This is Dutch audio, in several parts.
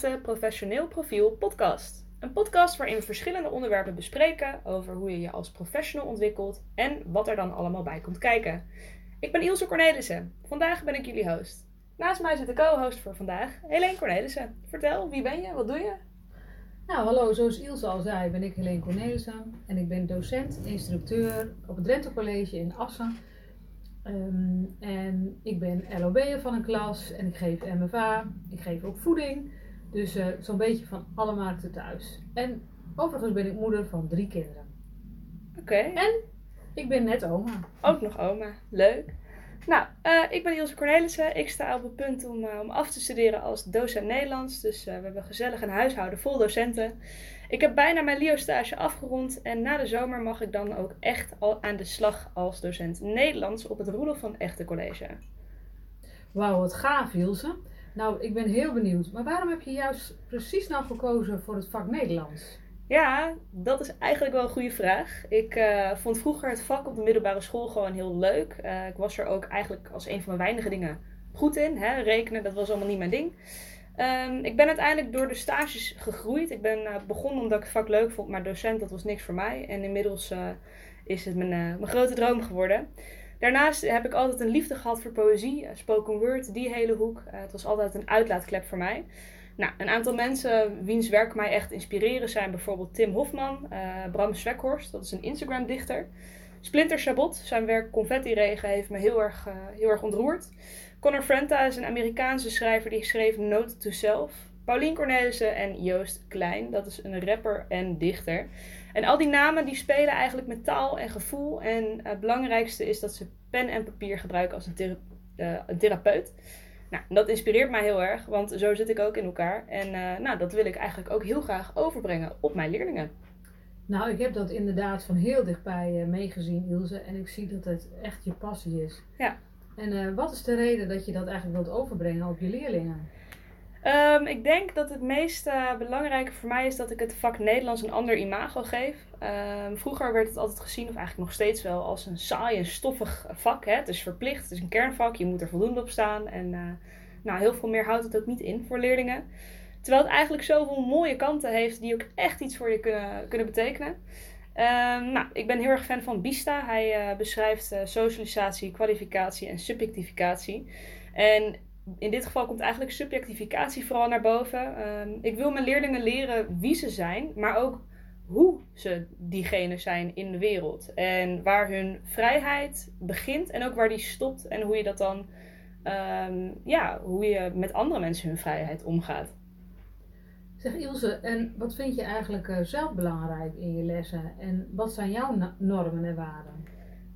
Professioneel Profiel podcast. Een podcast waarin we verschillende onderwerpen bespreken over hoe je je als professional ontwikkelt en wat er dan allemaal bij komt kijken. Ik ben Ilse Cornelissen. Vandaag ben ik jullie host. Naast mij zit de co-host voor vandaag, Helene Cornelissen. Vertel, wie ben je? Wat doe je? Nou, hallo, zoals Ilse al zei, ben ik Helene Cornelissen en ik ben docent, instructeur op het Drenthe College in Assen. Ehm, en ik ben LOB'er van een klas en ik geef MFA, ik geef ook voeding. Dus eh, zo'n beetje van alle markten thuis. En overigens ben ik moeder van drie kinderen. Oké. En ik ben net oma. Ook nog oma. Leuk. Nou, eh, ik ben Ilse Cornelissen. Ik sta op het punt om, eh, om af te studeren als docent Nederlands. Dus we hebben gezellig een huishouden vol docenten. Ik heb bijna mijn LIO-stage afgerond en na de zomer mag ik dan ook echt al aan de slag als docent Nederlands op het Roelof van Echte College. Wauw, wat gaaf Ilse. Nou, ik ben heel benieuwd. Maar waarom heb je juist precies nou gekozen voor het vak Nederlands? Ja, dat is eigenlijk wel een goede vraag. Ik uh, vond vroeger het vak op de middelbare school gewoon heel leuk. Uh, ik was er ook eigenlijk als een van mijn weinige dingen goed in. Hè? Rekenen, dat was allemaal niet mijn ding. Um, ik ben uiteindelijk door de stages gegroeid. Ik ben uh, begonnen omdat ik het vak leuk vond, maar docent dat was niks voor mij. En inmiddels is het mijn, mijn grote droom geworden. Daarnaast heb ik altijd een liefde gehad voor poëzie, spoken word, die hele hoek. het was altijd een uitlaatklep voor mij. Nou, een aantal mensen wiens werk mij echt inspireren zijn bijvoorbeeld Tim Hofman, uh, Bram Svekhorst, dat is een Instagram-dichter. Splinter Chabot, zijn werk Confetti Regen heeft me heel erg, heel erg ontroerd. Connor Frenta is een Amerikaanse schrijver die schreef Note to Self. Paulien Cornelissen en Joost Klein, dat is een rapper en dichter. En al die namen die spelen eigenlijk met taal en gevoel. En het belangrijkste is dat ze pen en papier gebruiken als een, thera uh, een therapeut. Nou, dat inspireert mij heel erg, want zo zit ik ook in elkaar. En uh, nou, dat wil ik eigenlijk ook heel graag overbrengen op mijn leerlingen. Nou, ik heb dat inderdaad van heel dichtbij uh, meegezien, Ilse. En ik zie dat het echt je passie is. Ja. En wat is de reden dat je dat eigenlijk wilt overbrengen op je leerlingen? Um, ik denk dat het meest uh, belangrijke voor mij is dat ik het vak Nederlands een ander imago geef. Um, vroeger werd het altijd gezien, of eigenlijk nog steeds wel, als een saai en stoffig vak. Hè? Het is verplicht, het is een kernvak, je moet er voldoende op staan. En uh, nou, heel veel meer houdt het ook niet in voor leerlingen. Terwijl het eigenlijk zoveel mooie kanten heeft die ook echt iets voor je kunnen, kunnen betekenen. Um, nou, ik ben heel erg fan van Bista. Hij uh, beschrijft socialisatie, kwalificatie en subjectificatie. En in dit geval komt eigenlijk subjectificatie vooral naar boven. Um, ik wil mijn leerlingen leren wie ze zijn, maar ook hoe ze diegene zijn in de wereld. En waar hun vrijheid begint en ook waar die stopt. En hoe je dat dan, um, ja, hoe je met andere mensen hun vrijheid omgaat. Zeg Ilse, en wat vind je eigenlijk uh, zelf belangrijk in je lessen? En wat zijn jouw normen en waarden?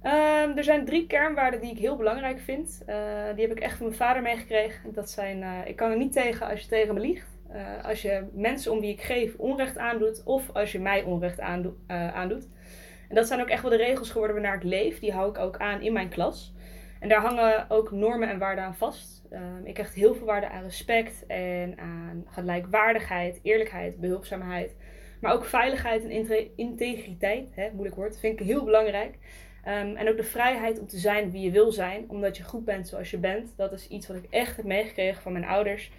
Um, er zijn drie kernwaarden die ik heel belangrijk vind. Uh, die heb ik echt van mijn vader meegekregen. Dat zijn, uh, ik kan er niet tegen als je tegen me liegt. Uh, als je mensen om wie ik geef onrecht aandoet. Of als je mij onrecht aando aandoet. En dat zijn ook echt wel de regels geworden waarnaar ik leef. Die hou ik ook aan in mijn klas. En daar hangen ook normen en waarden aan vast. ik krijg heel veel waarde aan respect en aan gelijkwaardigheid, eerlijkheid, behulpzaamheid. Maar ook veiligheid en integriteit, hè, moeilijk woord, vind ik heel belangrijk. Um, en ook de vrijheid om te zijn wie je wil zijn, omdat je goed bent zoals je bent. Dat is iets wat ik echt heb meegekregen van mijn ouders.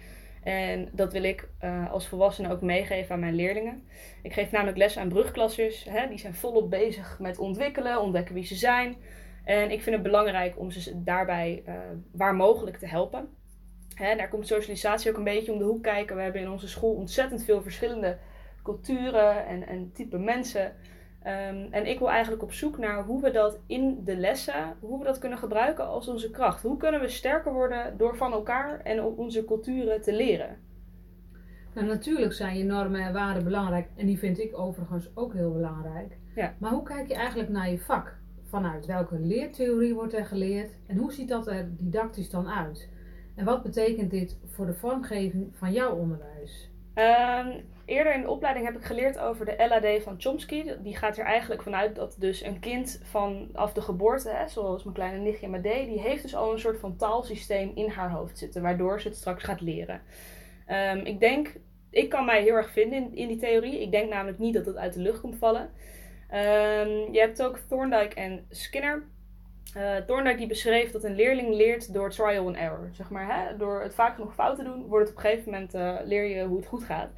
En dat wil ik uh, als volwassene ook meegeven aan mijn leerlingen. Ik geef namelijk les aan brugklassers. Hè, die zijn volop bezig met ontwikkelen, ontdekken wie ze zijn. En ik vind het belangrijk om ze daarbij uh, waar mogelijk te helpen. Hè, daar komt socialisatie ook een beetje om de hoek kijken. We hebben in onze school ontzettend veel verschillende culturen en, en type mensen. Um, en ik wil eigenlijk op zoek naar hoe we dat in de lessen, hoe we dat kunnen gebruiken als onze kracht. Hoe kunnen we sterker worden door van elkaar en onze culturen te leren? Nou, natuurlijk zijn je normen en waarden belangrijk en die vind ik overigens ook heel belangrijk. Ja. Maar hoe kijk je eigenlijk naar je vak? Vanuit welke leertheorie wordt er geleerd en hoe ziet dat er didactisch dan uit? En wat betekent dit voor de vormgeving van jouw onderwijs? Um, eerder in de opleiding heb ik geleerd over de LAD van Chomsky. Die gaat er eigenlijk vanuit dat dus een kind vanaf de geboorte, hè, zoals mijn kleine nichtje Made, die heeft dus al een soort van taalsysteem in haar hoofd zitten, waardoor ze het straks gaat leren. Um, ik denk, ik kan mij heel erg vinden in, die theorie. Ik denk namelijk niet dat het uit de lucht komt vallen. Um, je hebt ook Thorndike en Skinner. Uh, Thorndike die beschreef dat een leerling leert door trial and error. Zeg maar, hè? Door het vaak genoeg fout te doen, wordt het op een gegeven moment uh, leer je hoe het goed gaat.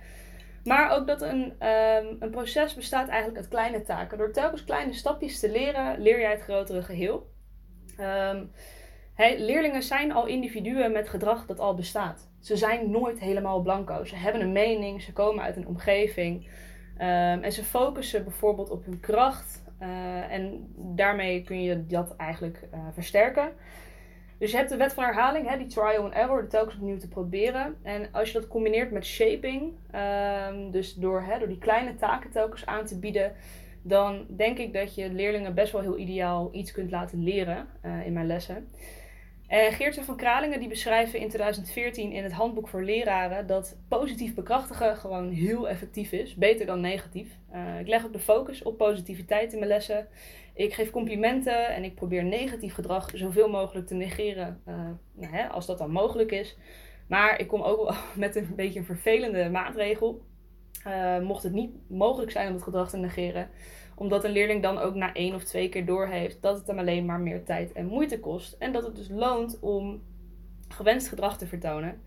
Maar ook dat een, um, een proces bestaat eigenlijk uit kleine taken. Door telkens kleine stapjes te leren, leer jij het grotere geheel. Um, leerlingen zijn al individuen met gedrag dat al bestaat. Ze zijn nooit helemaal blanco. Ze hebben een mening, ze komen uit een omgeving. Um, en ze focussen bijvoorbeeld op hun kracht. Uh, en daarmee kun je dat eigenlijk uh, versterken. Dus je hebt de wet van herhaling, hè, die trial and error, de telkens opnieuw te proberen. En als je dat combineert met shaping, um, dus door, hè, door die kleine taken telkens aan te bieden, dan denk ik dat je leerlingen best wel heel ideaal iets kunt laten leren uh, in mijn lessen. En Geertje van Kralingen die beschrijven in 2014 in het handboek voor leraren dat positief bekrachtigen gewoon heel effectief is, beter dan negatief. Uh, ik leg ook de focus op positiviteit in mijn lessen. Ik geef complimenten en ik probeer negatief gedrag zoveel mogelijk te negeren, uh, nou, hè, als dat dan mogelijk is. Maar ik kom ook wel met een beetje een vervelende maatregel. Uh, mocht het niet mogelijk zijn om het gedrag te negeren, omdat een leerling dan ook na één of twee keer doorheeft dat het hem alleen maar meer tijd en moeite kost. En dat het dus loont om gewenst gedrag te vertonen.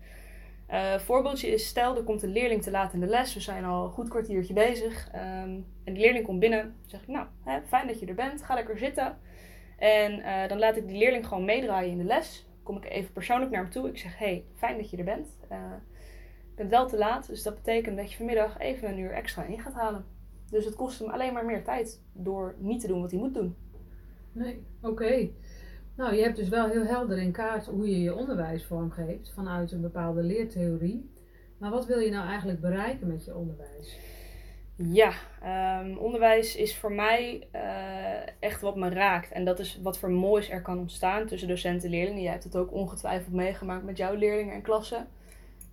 Uh, voorbeeldje is, stel er komt een leerling te laat in de les. We zijn al een goed kwartiertje bezig. Um, en die leerling komt binnen. Dan zeg ik, nou, hè, fijn dat je er bent. Ga lekker zitten. En uh, dan laat ik die leerling gewoon meedraaien in de les. Kom ik even persoonlijk naar hem toe. Ik zeg, hey, fijn dat je er bent. Uh, ik ben wel te laat, dus dat betekent dat je vanmiddag even een uur extra in gaat halen. Dus het kost hem alleen maar meer tijd door niet te doen wat hij moet doen. Nee, oké. Nou, je hebt dus wel heel helder in kaart hoe je je onderwijs vormgeeft vanuit een bepaalde leertheorie. Maar wat wil je nou eigenlijk bereiken met je onderwijs? Ja, um, onderwijs is voor mij uh, echt wat me raakt. En dat is wat voor moois er kan ontstaan tussen docenten en leerlingen. Jij hebt het ook ongetwijfeld meegemaakt met jouw leerlingen en klassen,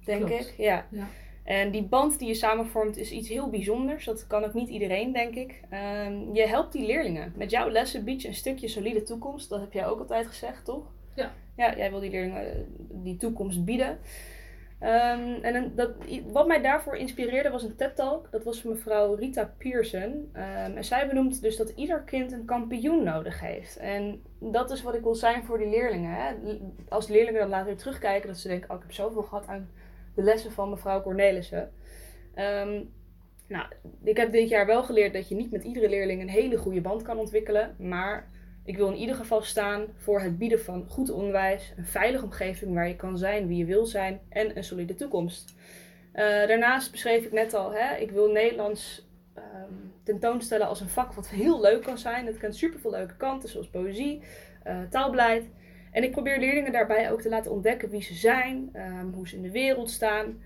denk Klopt. ik. Ja. Ja. En die band die je samenvormt is iets heel bijzonders. Dat kan ook niet iedereen, denk ik. Um, je helpt die leerlingen. Met jouw lessen bied je een stukje solide toekomst. Dat heb jij ook altijd gezegd, toch? Ja. Ja, jij wil die leerlingen eh, die toekomst bieden. Um, en een, dat, wat mij daarvoor inspireerde was een TED-talk. Dat was mevrouw Rita Pearson. Um, en zij benoemt dus dat ieder kind een kampioen nodig heeft. En dat is wat ik wil zijn voor die leerlingen. Hè? Als leerlingen dan later terugkijken, dat ze denken: oh, ik heb zoveel gehad aan de lessen van mevrouw Cornelissen. Um, nou, ik heb dit jaar wel geleerd dat je niet met iedere leerling een hele goede band kan ontwikkelen. Maar ik wil in ieder geval staan voor het bieden van goed onderwijs, een veilige omgeving waar je kan zijn wie je wil zijn en een solide toekomst. Uh, daarnaast beschreef ik net al, hè, ik wil Nederlands um, tentoonstellen als een vak wat heel leuk kan zijn. Het kent superveel leuke kanten, zoals poëzie, uh, taalbeleid. En ik probeer leerlingen daarbij ook te laten ontdekken wie ze zijn, um, hoe ze in de wereld staan.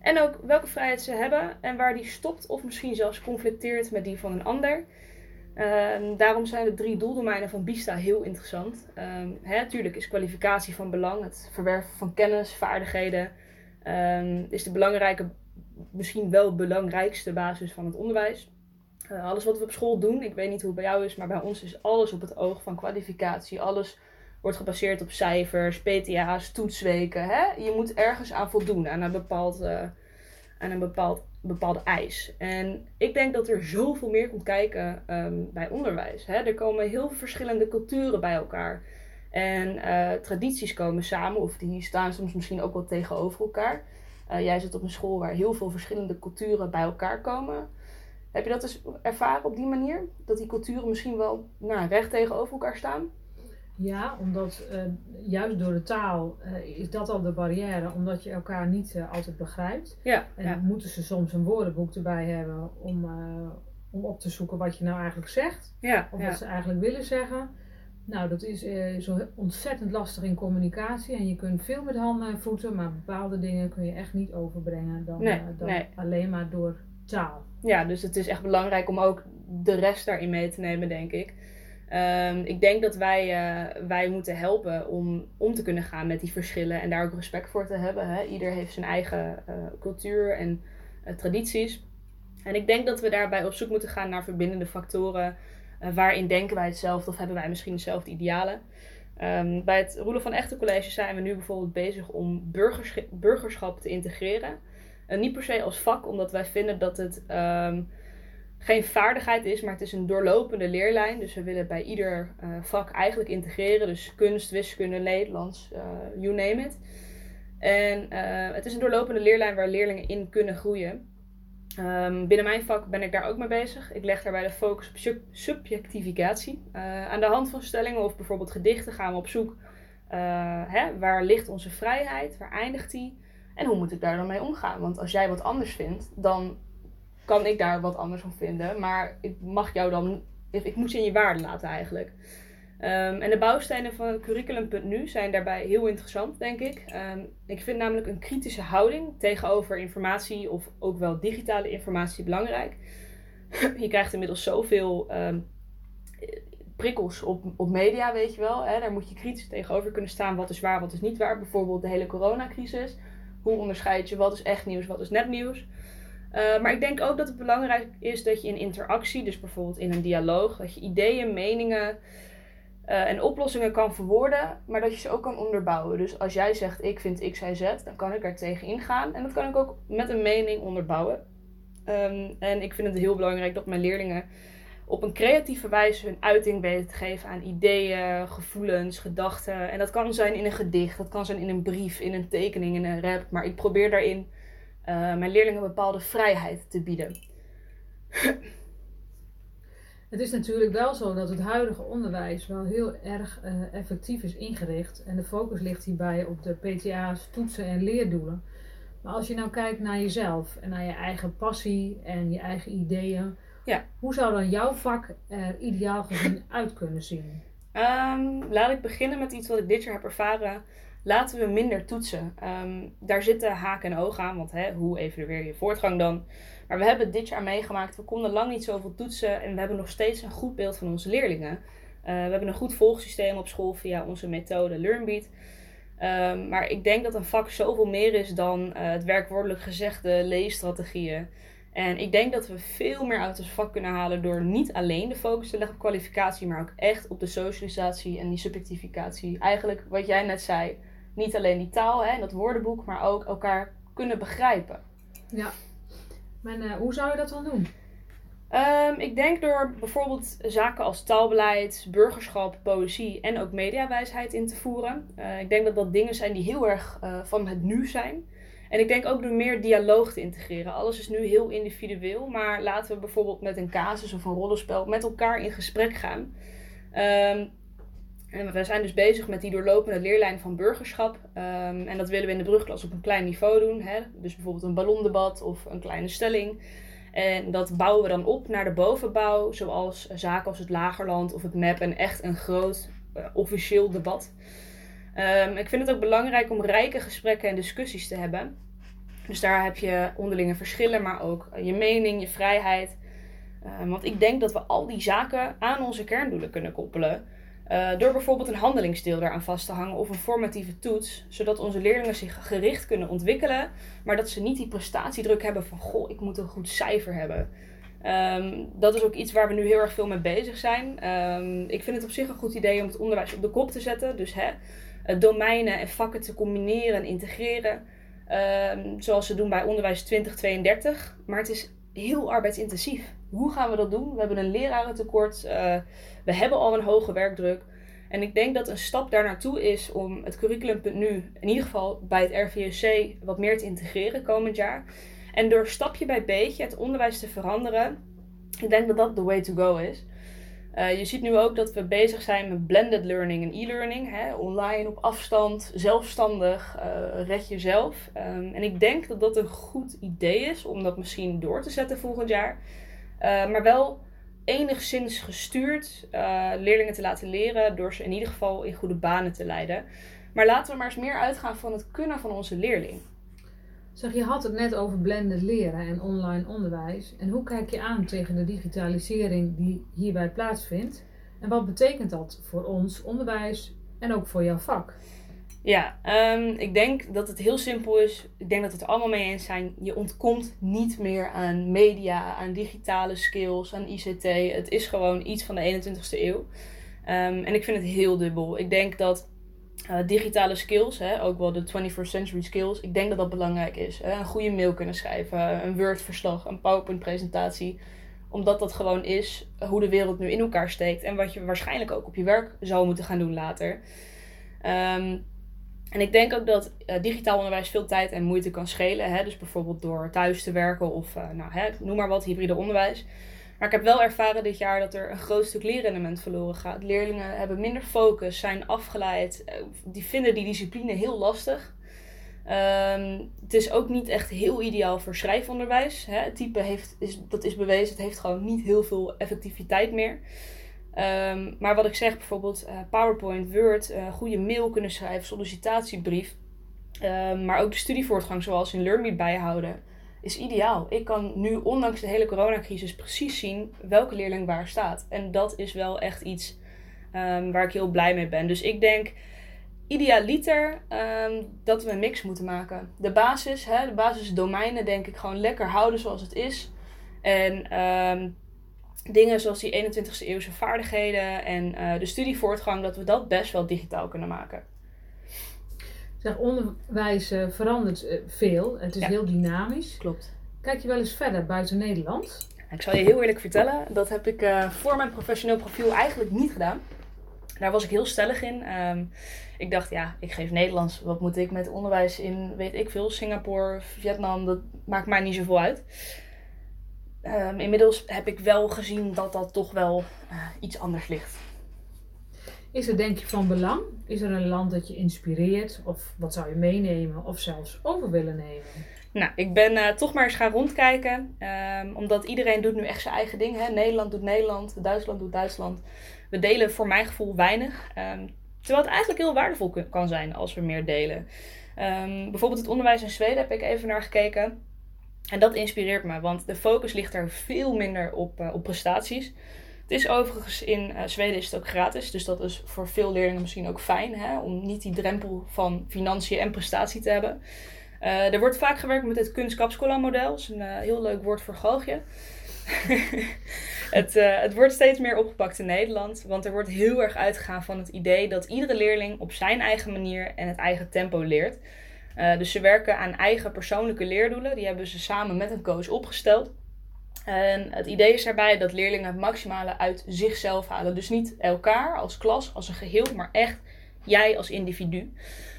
En ook welke vrijheid ze hebben en waar die stopt of misschien zelfs conflicteert met die van een ander. Um, daarom zijn de drie doeldomeinen van BISTA heel interessant. Um, tuurlijk is kwalificatie van belang, het verwerven van kennis, vaardigheden, is de belangrijke, misschien wel belangrijkste basis van het onderwijs. Uh, alles wat we op school doen, ik weet niet hoe het bij jou is, maar bij ons is alles op het oog van kwalificatie. Alles wordt gebaseerd op cijfers, PTA's, toetsweken. Hè? Je moet ergens aan voldoen, aan een bepaald, uh, aan een bepaald bepaalde eis. En ik denk dat er zoveel meer komt kijken um, bij onderwijs. Hè? Er komen heel veel verschillende culturen bij elkaar. En uh, tradities komen samen, of die staan soms misschien ook wel tegenover elkaar. Uh, jij zit op een school waar heel veel verschillende culturen bij elkaar komen. Heb je dat dus ervaren op die manier? Dat die culturen misschien wel nou, recht tegenover elkaar staan? Ja, omdat uh, juist door de taal uh, is dat al de barrière, omdat je elkaar niet uh, altijd begrijpt. Ja, en ja. moeten ze soms een woordenboek erbij hebben om, om op te zoeken wat je nou eigenlijk zegt. Ja, of ja. wat ze eigenlijk willen zeggen. Nou, dat is zo ontzettend lastig in communicatie. En je kunt veel met handen en voeten, maar bepaalde dingen kun je echt niet overbrengen dan, nee, dan nee. alleen maar door taal. Ja, dus het is echt belangrijk om ook de rest daarin mee te nemen, denk ik. Um, ik denk dat wij, uh, wij moeten helpen om om te kunnen gaan met die verschillen en daar ook respect voor te hebben. Hè? Ieder heeft zijn eigen uh, cultuur en uh, tradities. En ik denk dat we daarbij op zoek moeten gaan naar verbindende factoren. waarin denken wij hetzelfde of hebben wij misschien hetzelfde idealen. Um, bij het Roelen van Echte College zijn we nu bijvoorbeeld bezig om burgersch burgerschap te integreren. niet per se als vak, omdat wij vinden dat het. Um, geen vaardigheid is, maar het is een doorlopende leerlijn. Dus we willen bij ieder uh, vak eigenlijk integreren. Dus kunst, wiskunde, Nederlands, uh, you name it. En uh, het is een doorlopende leerlijn waar leerlingen in kunnen groeien. Um, binnen mijn vak ben ik daar ook mee bezig. Ik leg daarbij de focus op sub subjectificatie. aan de hand van stellingen of bijvoorbeeld gedichten gaan we op zoek. Hè, waar ligt onze vrijheid? Waar eindigt die? En hoe moet ik daar dan mee omgaan? Want als jij wat anders vindt, dan kan ik daar wat anders van vinden. Maar ik mag jou dan, ik moet je in je waarde laten eigenlijk. Um, en de bouwstenen van curriculum.nu zijn daarbij heel interessant, denk ik. Um, ik vind namelijk een kritische houding tegenover informatie of ook wel digitale informatie belangrijk. je krijgt inmiddels zoveel um, prikkels op, op media, weet je wel. Hè? Daar moet je kritisch tegenover kunnen staan. Wat is waar, wat is niet waar. Bijvoorbeeld de hele coronacrisis. Hoe onderscheid je wat is echt nieuws, wat is nepnieuws? Uh, maar ik denk ook dat het belangrijk is dat je in interactie, dus bijvoorbeeld in een dialoog, dat je ideeën, meningen uh, en oplossingen kan verwoorden, maar dat je ze ook kan onderbouwen. Dus als jij zegt ik vind X, Y, Z, dan kan ik er tegen ingaan en dat kan ik ook met een mening onderbouwen. Um, en ik vind het heel belangrijk dat mijn leerlingen op een creatieve wijze hun uiting weten te geven aan ideeën, gevoelens, gedachten. En dat kan zijn in een gedicht, dat kan zijn in een brief, in een tekening, in een rap. Maar ik probeer daarin uh, mijn leerlingen een bepaalde vrijheid te bieden. Het is natuurlijk wel zo dat het huidige onderwijs wel heel erg uh, effectief is ingericht. En de focus ligt hierbij op de PTA's, toetsen en leerdoelen. Maar als je nou kijkt naar jezelf en naar je eigen passie en je eigen ideeën, ja. Hoe zou dan jouw vak er ideaal gezien uit kunnen zien? Um, laat ik beginnen met iets wat ik dit jaar heb ervaren. Laten we minder toetsen. Um, daar zitten haken en ogen aan, want hè, hoe evalueer je voortgang dan? Maar we hebben dit jaar meegemaakt. We konden lang niet zoveel toetsen en we hebben nog steeds een goed beeld van onze leerlingen. Uh, we hebben een goed volgsysteem op school via onze methode LearnBeat. Um, maar ik denk dat een vak zoveel meer is dan uh, het werkwoordelijk gezegde leesstrategieën. En ik denk dat we veel meer uit ons vak kunnen halen door niet alleen de focus te leggen op kwalificatie, maar ook echt op de socialisatie en die subjectificatie. Eigenlijk wat jij net zei, niet alleen die taal en dat woordenboek, maar ook elkaar kunnen begrijpen. Ja, maar uh, hoe zou je dat dan doen? Um, ik denk door bijvoorbeeld zaken als taalbeleid, burgerschap, poëzie en ook mediawijsheid in te voeren. Uh, ik denk dat dat dingen zijn die heel erg uh, van het nu zijn. En ik denk ook door meer dialoog te integreren. Alles is nu heel individueel, maar laten we bijvoorbeeld met een casus of een rollenspel met elkaar in gesprek gaan. Um, en we zijn dus bezig met die doorlopende leerlijn van burgerschap. Um, en dat willen we in de brugklas op een klein niveau doen. Hè? Dus bijvoorbeeld een ballondebat of een kleine stelling. En dat bouwen we dan op naar de bovenbouw, zoals zaken als het Lagerland of het MAP en echt een groot uh, officieel debat. Um, ik vind het ook belangrijk om rijke gesprekken en discussies te hebben. Dus daar heb je onderlinge verschillen, maar ook je mening, je vrijheid. Um, want ik denk dat we al die zaken aan onze kerndoelen kunnen koppelen. Uh, door bijvoorbeeld een handelingsdeel daaraan vast te hangen of een formatieve toets, zodat onze leerlingen zich gericht kunnen ontwikkelen, maar dat ze niet die prestatiedruk hebben van goh, ik moet een goed cijfer hebben. Um, dat is ook iets waar we nu heel erg veel mee bezig zijn. Um, ik vind het op zich een goed idee om het onderwijs op de kop te zetten. Dus hè, domeinen en vakken te combineren en integreren. Um, zoals ze doen bij onderwijs 2032. Maar het is heel arbeidsintensief. Hoe gaan we dat doen? We hebben een lerarentekort. Uh, we hebben al een hoge werkdruk. En ik denk dat een stap daar naartoe is om het curriculum.nu, in ieder geval bij het RVSC, wat meer te integreren komend jaar. En door stapje bij beetje het onderwijs te veranderen, ik denk dat dat de way to go is. Uh, je ziet nu ook dat we bezig zijn met blended learning en e-learning. Online, op afstand, zelfstandig, uh, red jezelf. Um, en ik denk dat dat een goed idee is om dat misschien door te zetten volgend jaar. Uh, maar wel enigszins gestuurd leerlingen te laten leren door ze in ieder geval in goede banen te leiden. Maar laten we maar eens meer uitgaan van het kunnen van onze leerling. Zeg, je had het net over blended leren en online onderwijs. En hoe kijk je aan tegen de digitalisering die hierbij plaatsvindt? En wat betekent dat voor ons onderwijs en ook voor jouw vak? Ja, um, ik denk dat het heel simpel is. Ik denk dat we het allemaal mee eens zijn. Je ontkomt niet meer aan media, aan digitale skills, aan ICT. Het is gewoon iets van de 21ste eeuw. Um, en ik vind het heel dubbel. Ik denk dat uh, digitale skills, hè, ook wel de 21st century skills. Ik denk dat dat belangrijk is. Hè? Een goede mail kunnen schrijven, een Word-verslag, een PowerPoint-presentatie. Omdat dat gewoon is hoe de wereld nu in elkaar steekt. En wat je waarschijnlijk ook op je werk zou moeten gaan doen later. Ehm, en ik denk ook dat uh, digitaal onderwijs veel tijd en moeite kan schelen. Hè? Dus bijvoorbeeld door thuis te werken of uh, nou, hè, noem maar wat, hybride onderwijs. Maar ik heb wel ervaren dit jaar dat er een groot stuk leerrendement verloren gaat. Leerlingen hebben minder focus, zijn afgeleid, uh, die vinden die discipline heel lastig. Um, het is ook niet echt heel ideaal voor schrijfonderwijs. Hè? Het type heeft, is, dat is bewezen, het heeft gewoon niet heel veel effectiviteit meer. Um, maar wat ik zeg, bijvoorbeeld uh, PowerPoint, Word, uh, goede mail kunnen schrijven, sollicitatiebrief. Um, maar ook de studievoortgang zoals in LearnMe bijhouden, is ideaal. Ik kan nu, ondanks de hele coronacrisis, precies zien welke leerling waar staat. En dat is wel echt iets um, waar ik heel blij mee ben. Dus ik denk idealiter dat we een mix moeten maken. De basis, hè, de basisdomeinen, denk ik gewoon lekker houden zoals het is. En dingen zoals die 21ste eeuwse vaardigheden en uh, de studievoortgang, dat we dat best wel digitaal kunnen maken. Zeg, onderwijs uh, verandert uh, veel. Het is ja. heel dynamisch. Klopt. Kijk je wel eens verder buiten Nederland? Ik zal je heel eerlijk vertellen, dat heb ik voor mijn professioneel profiel eigenlijk niet gedaan. Daar was ik heel stellig in. Um, ik dacht, ja, ik geef Nederlands. Wat moet ik met onderwijs in, weet ik veel, Singapore, Vietnam, dat maakt mij niet zoveel uit. Um, inmiddels heb ik wel gezien dat dat toch wel uh, iets anders ligt. Is het denk je van belang? Is er een land dat je inspireert? Of wat zou je meenemen of zelfs over willen nemen? Nou, ik ben uh, toch maar eens gaan rondkijken. Um, omdat iedereen doet nu echt zijn eigen ding. Hè? Nederland doet Nederland, Duitsland doet Duitsland. We delen voor mijn gevoel weinig. Um, terwijl het eigenlijk heel waardevol kan zijn als we meer delen. bijvoorbeeld het onderwijs in Zweden heb ik even naar gekeken. En dat inspireert me, want de focus ligt er veel minder op, uh, op prestaties. Het is overigens in uh, Zweden is het ook gratis, dus dat is voor veel leerlingen misschien ook fijn hè, om niet die drempel van financiën en prestatie te hebben. Uh, er wordt vaak gewerkt met het kunstkapskola-model, dat is een heel leuk woord voor galgje. het, het wordt steeds meer opgepakt in Nederland, want er wordt heel erg uitgegaan van het idee dat iedere leerling op zijn eigen manier en het eigen tempo leert. Uh, dus ze werken aan eigen persoonlijke leerdoelen. Die hebben ze samen met een coach opgesteld. En het idee is daarbij dat leerlingen het maximale uit zichzelf halen. Dus niet elkaar als klas, als een geheel, maar echt jij als individu.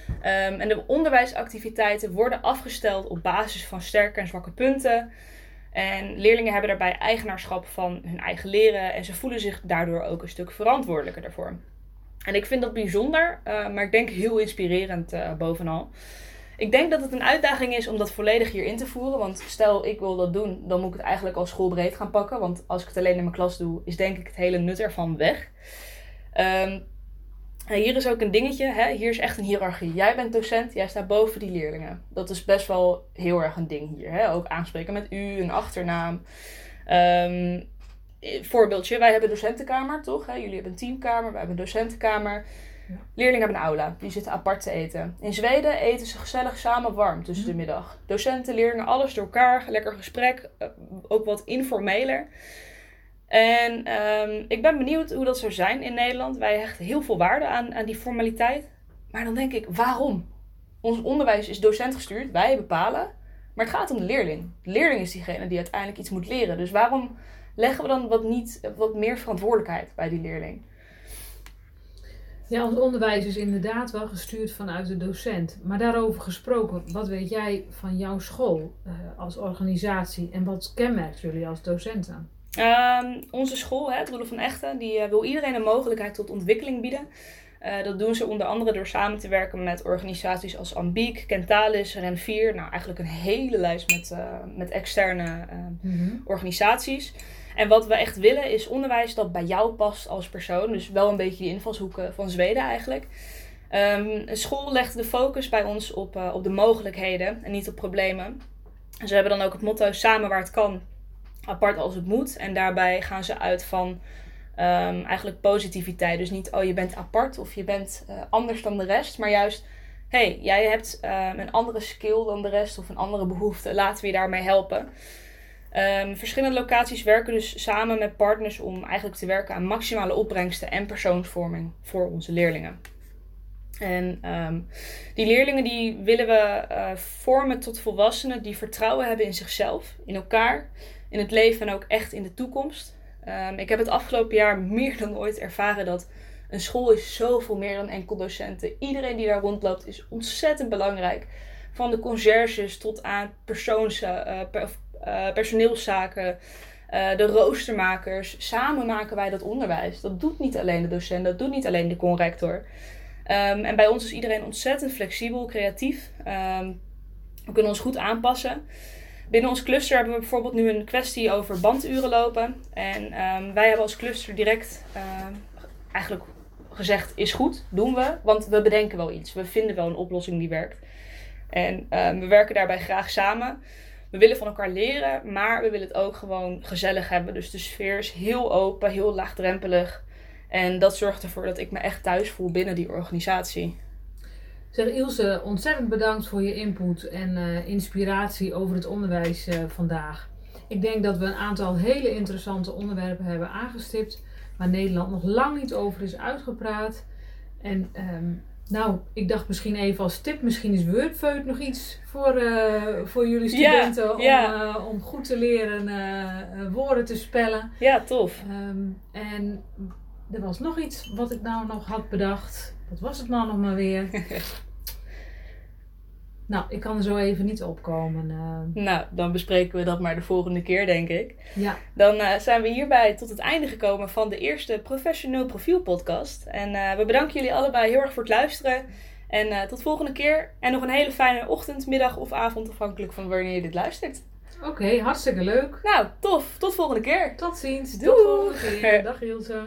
Um, en de onderwijsactiviteiten worden afgesteld op basis van sterke en zwakke punten. En leerlingen hebben daarbij eigenaarschap van hun eigen leren en ze voelen zich daardoor ook een stuk verantwoordelijker daarvoor. En ik vind dat bijzonder, uh, maar ik denk heel inspirerend uh, bovenal. Ik denk dat het een uitdaging is om dat volledig hier in te voeren. Want stel ik wil dat doen, dan moet ik het eigenlijk al schoolbreed gaan pakken. Want als ik het alleen in mijn klas doe, is denk ik het hele nut ervan weg. Um, hier is ook een dingetje. Hè? Hier is echt een hiërarchie. Jij bent docent, jij staat boven die leerlingen. Dat is best wel heel erg een ding hier. Hè? Ook aanspreken met u, een achternaam. Um, voorbeeldje, wij hebben docentenkamer, toch? Jullie hebben een teamkamer, wij hebben een docentenkamer. Ja. Leerlingen hebben een aula, die zitten apart te eten. In Zweden eten ze gezellig samen warm tussen de mhm. middag. Docenten, leerlingen, alles door elkaar, lekker gesprek, eh, ook wat informeler. En um, ik ben benieuwd hoe dat zou zijn in Nederland. Wij hechten heel veel waarde aan, aan die formaliteit. Maar dan denk ik, waarom? Ons onderwijs is docentgestuurd, wij bepalen. Maar het gaat om de leerling. De leerling is diegene die uiteindelijk iets moet leren. Dus waarom leggen we dan wat, niet, wat meer verantwoordelijkheid bij die leerling? Ja, ons onderwijs is inderdaad wel gestuurd vanuit de docent. Maar daarover gesproken, wat weet jij van jouw school uh, als organisatie en wat kenmerkt jullie als docenten? Um, onze school, hè, het van Echten, die uh, wil iedereen een mogelijkheid tot ontwikkeling bieden. Uh, dat doen ze onder andere door samen te werken met organisaties als Ambiek, Kentalis, Ren4. Nou, eigenlijk een hele lijst met, met externe mm -hmm. organisaties. En wat we echt willen is onderwijs dat bij jou past als persoon. Dus wel een beetje die invalshoeken van Zweden eigenlijk. Um, een school legt de focus bij ons op, uh, op de mogelijkheden en niet op problemen. Ze hebben dan ook het motto samen waar het kan, apart als het moet. En daarbij gaan ze uit van um, eigenlijk positiviteit. Dus niet, oh je bent apart of je bent uh, anders dan de rest. Maar juist, hey, jij hebt uh, een andere skill dan de rest of een andere behoefte. Laten we je daarmee helpen. Um, verschillende locaties werken dus samen met partners om eigenlijk te werken aan maximale opbrengsten en persoonsvorming voor onze leerlingen. En ehm, die leerlingen die willen we eh, vormen tot volwassenen die vertrouwen hebben in zichzelf, in elkaar, in het leven en ook echt in de toekomst. Ehm, ik heb het afgelopen jaar meer dan ooit ervaren dat een school is zoveel meer dan enkel docenten. Iedereen die daar rondloopt is ontzettend belangrijk. Van de conciërges tot aan persoons, uh, personeelszaken, uh, de roostermakers. Samen maken wij dat onderwijs. Dat doet niet alleen de docent, dat doet niet alleen de conrector. Um, en bij ons is iedereen ontzettend flexibel, creatief. Um, we kunnen ons goed aanpassen. Binnen ons cluster hebben we bijvoorbeeld nu een kwestie over banduren lopen. En um, wij hebben als cluster direct eigenlijk gezegd: is goed, doen we. Want we bedenken wel iets. We vinden wel een oplossing die werkt. En we werken daarbij graag samen. We willen van elkaar leren, maar we willen het ook gewoon gezellig hebben. Dus de sfeer is heel open, heel laagdrempelig. En dat zorgt ervoor dat ik me echt thuis voel binnen die organisatie. Zeg Ilse, ontzettend bedankt voor je input en uh, inspiratie over het onderwijs uh, vandaag. Ik denk dat we een aantal hele interessante onderwerpen hebben aangestipt, waar Nederland nog lang niet over is uitgepraat. En um, nou, ik dacht misschien even als tip, misschien is Wordfeut nog iets voor, uh, voor jullie studenten om, ja. om goed te leren woorden te spellen. Ja, tof. Um, en er was nog iets wat ik nou nog had bedacht. Wat was het nou nog maar weer? nou, ik kan er zo even niet opkomen. Uh... Nou, dan bespreken we dat maar de volgende keer, denk ik. Ja. Dan uh, zijn we hierbij tot het einde gekomen van de eerste Professioneel Profiel podcast. En uh, we bedanken jullie allebei heel erg voor het luisteren. En tot volgende keer. En nog een hele fijne ochtend, middag of avond, afhankelijk van wanneer je dit luistert. Oké, okay, hartstikke leuk. Nou, tof. Tot volgende keer. Tot ziens. Doei. Tot volgende keer. Dag Ilse.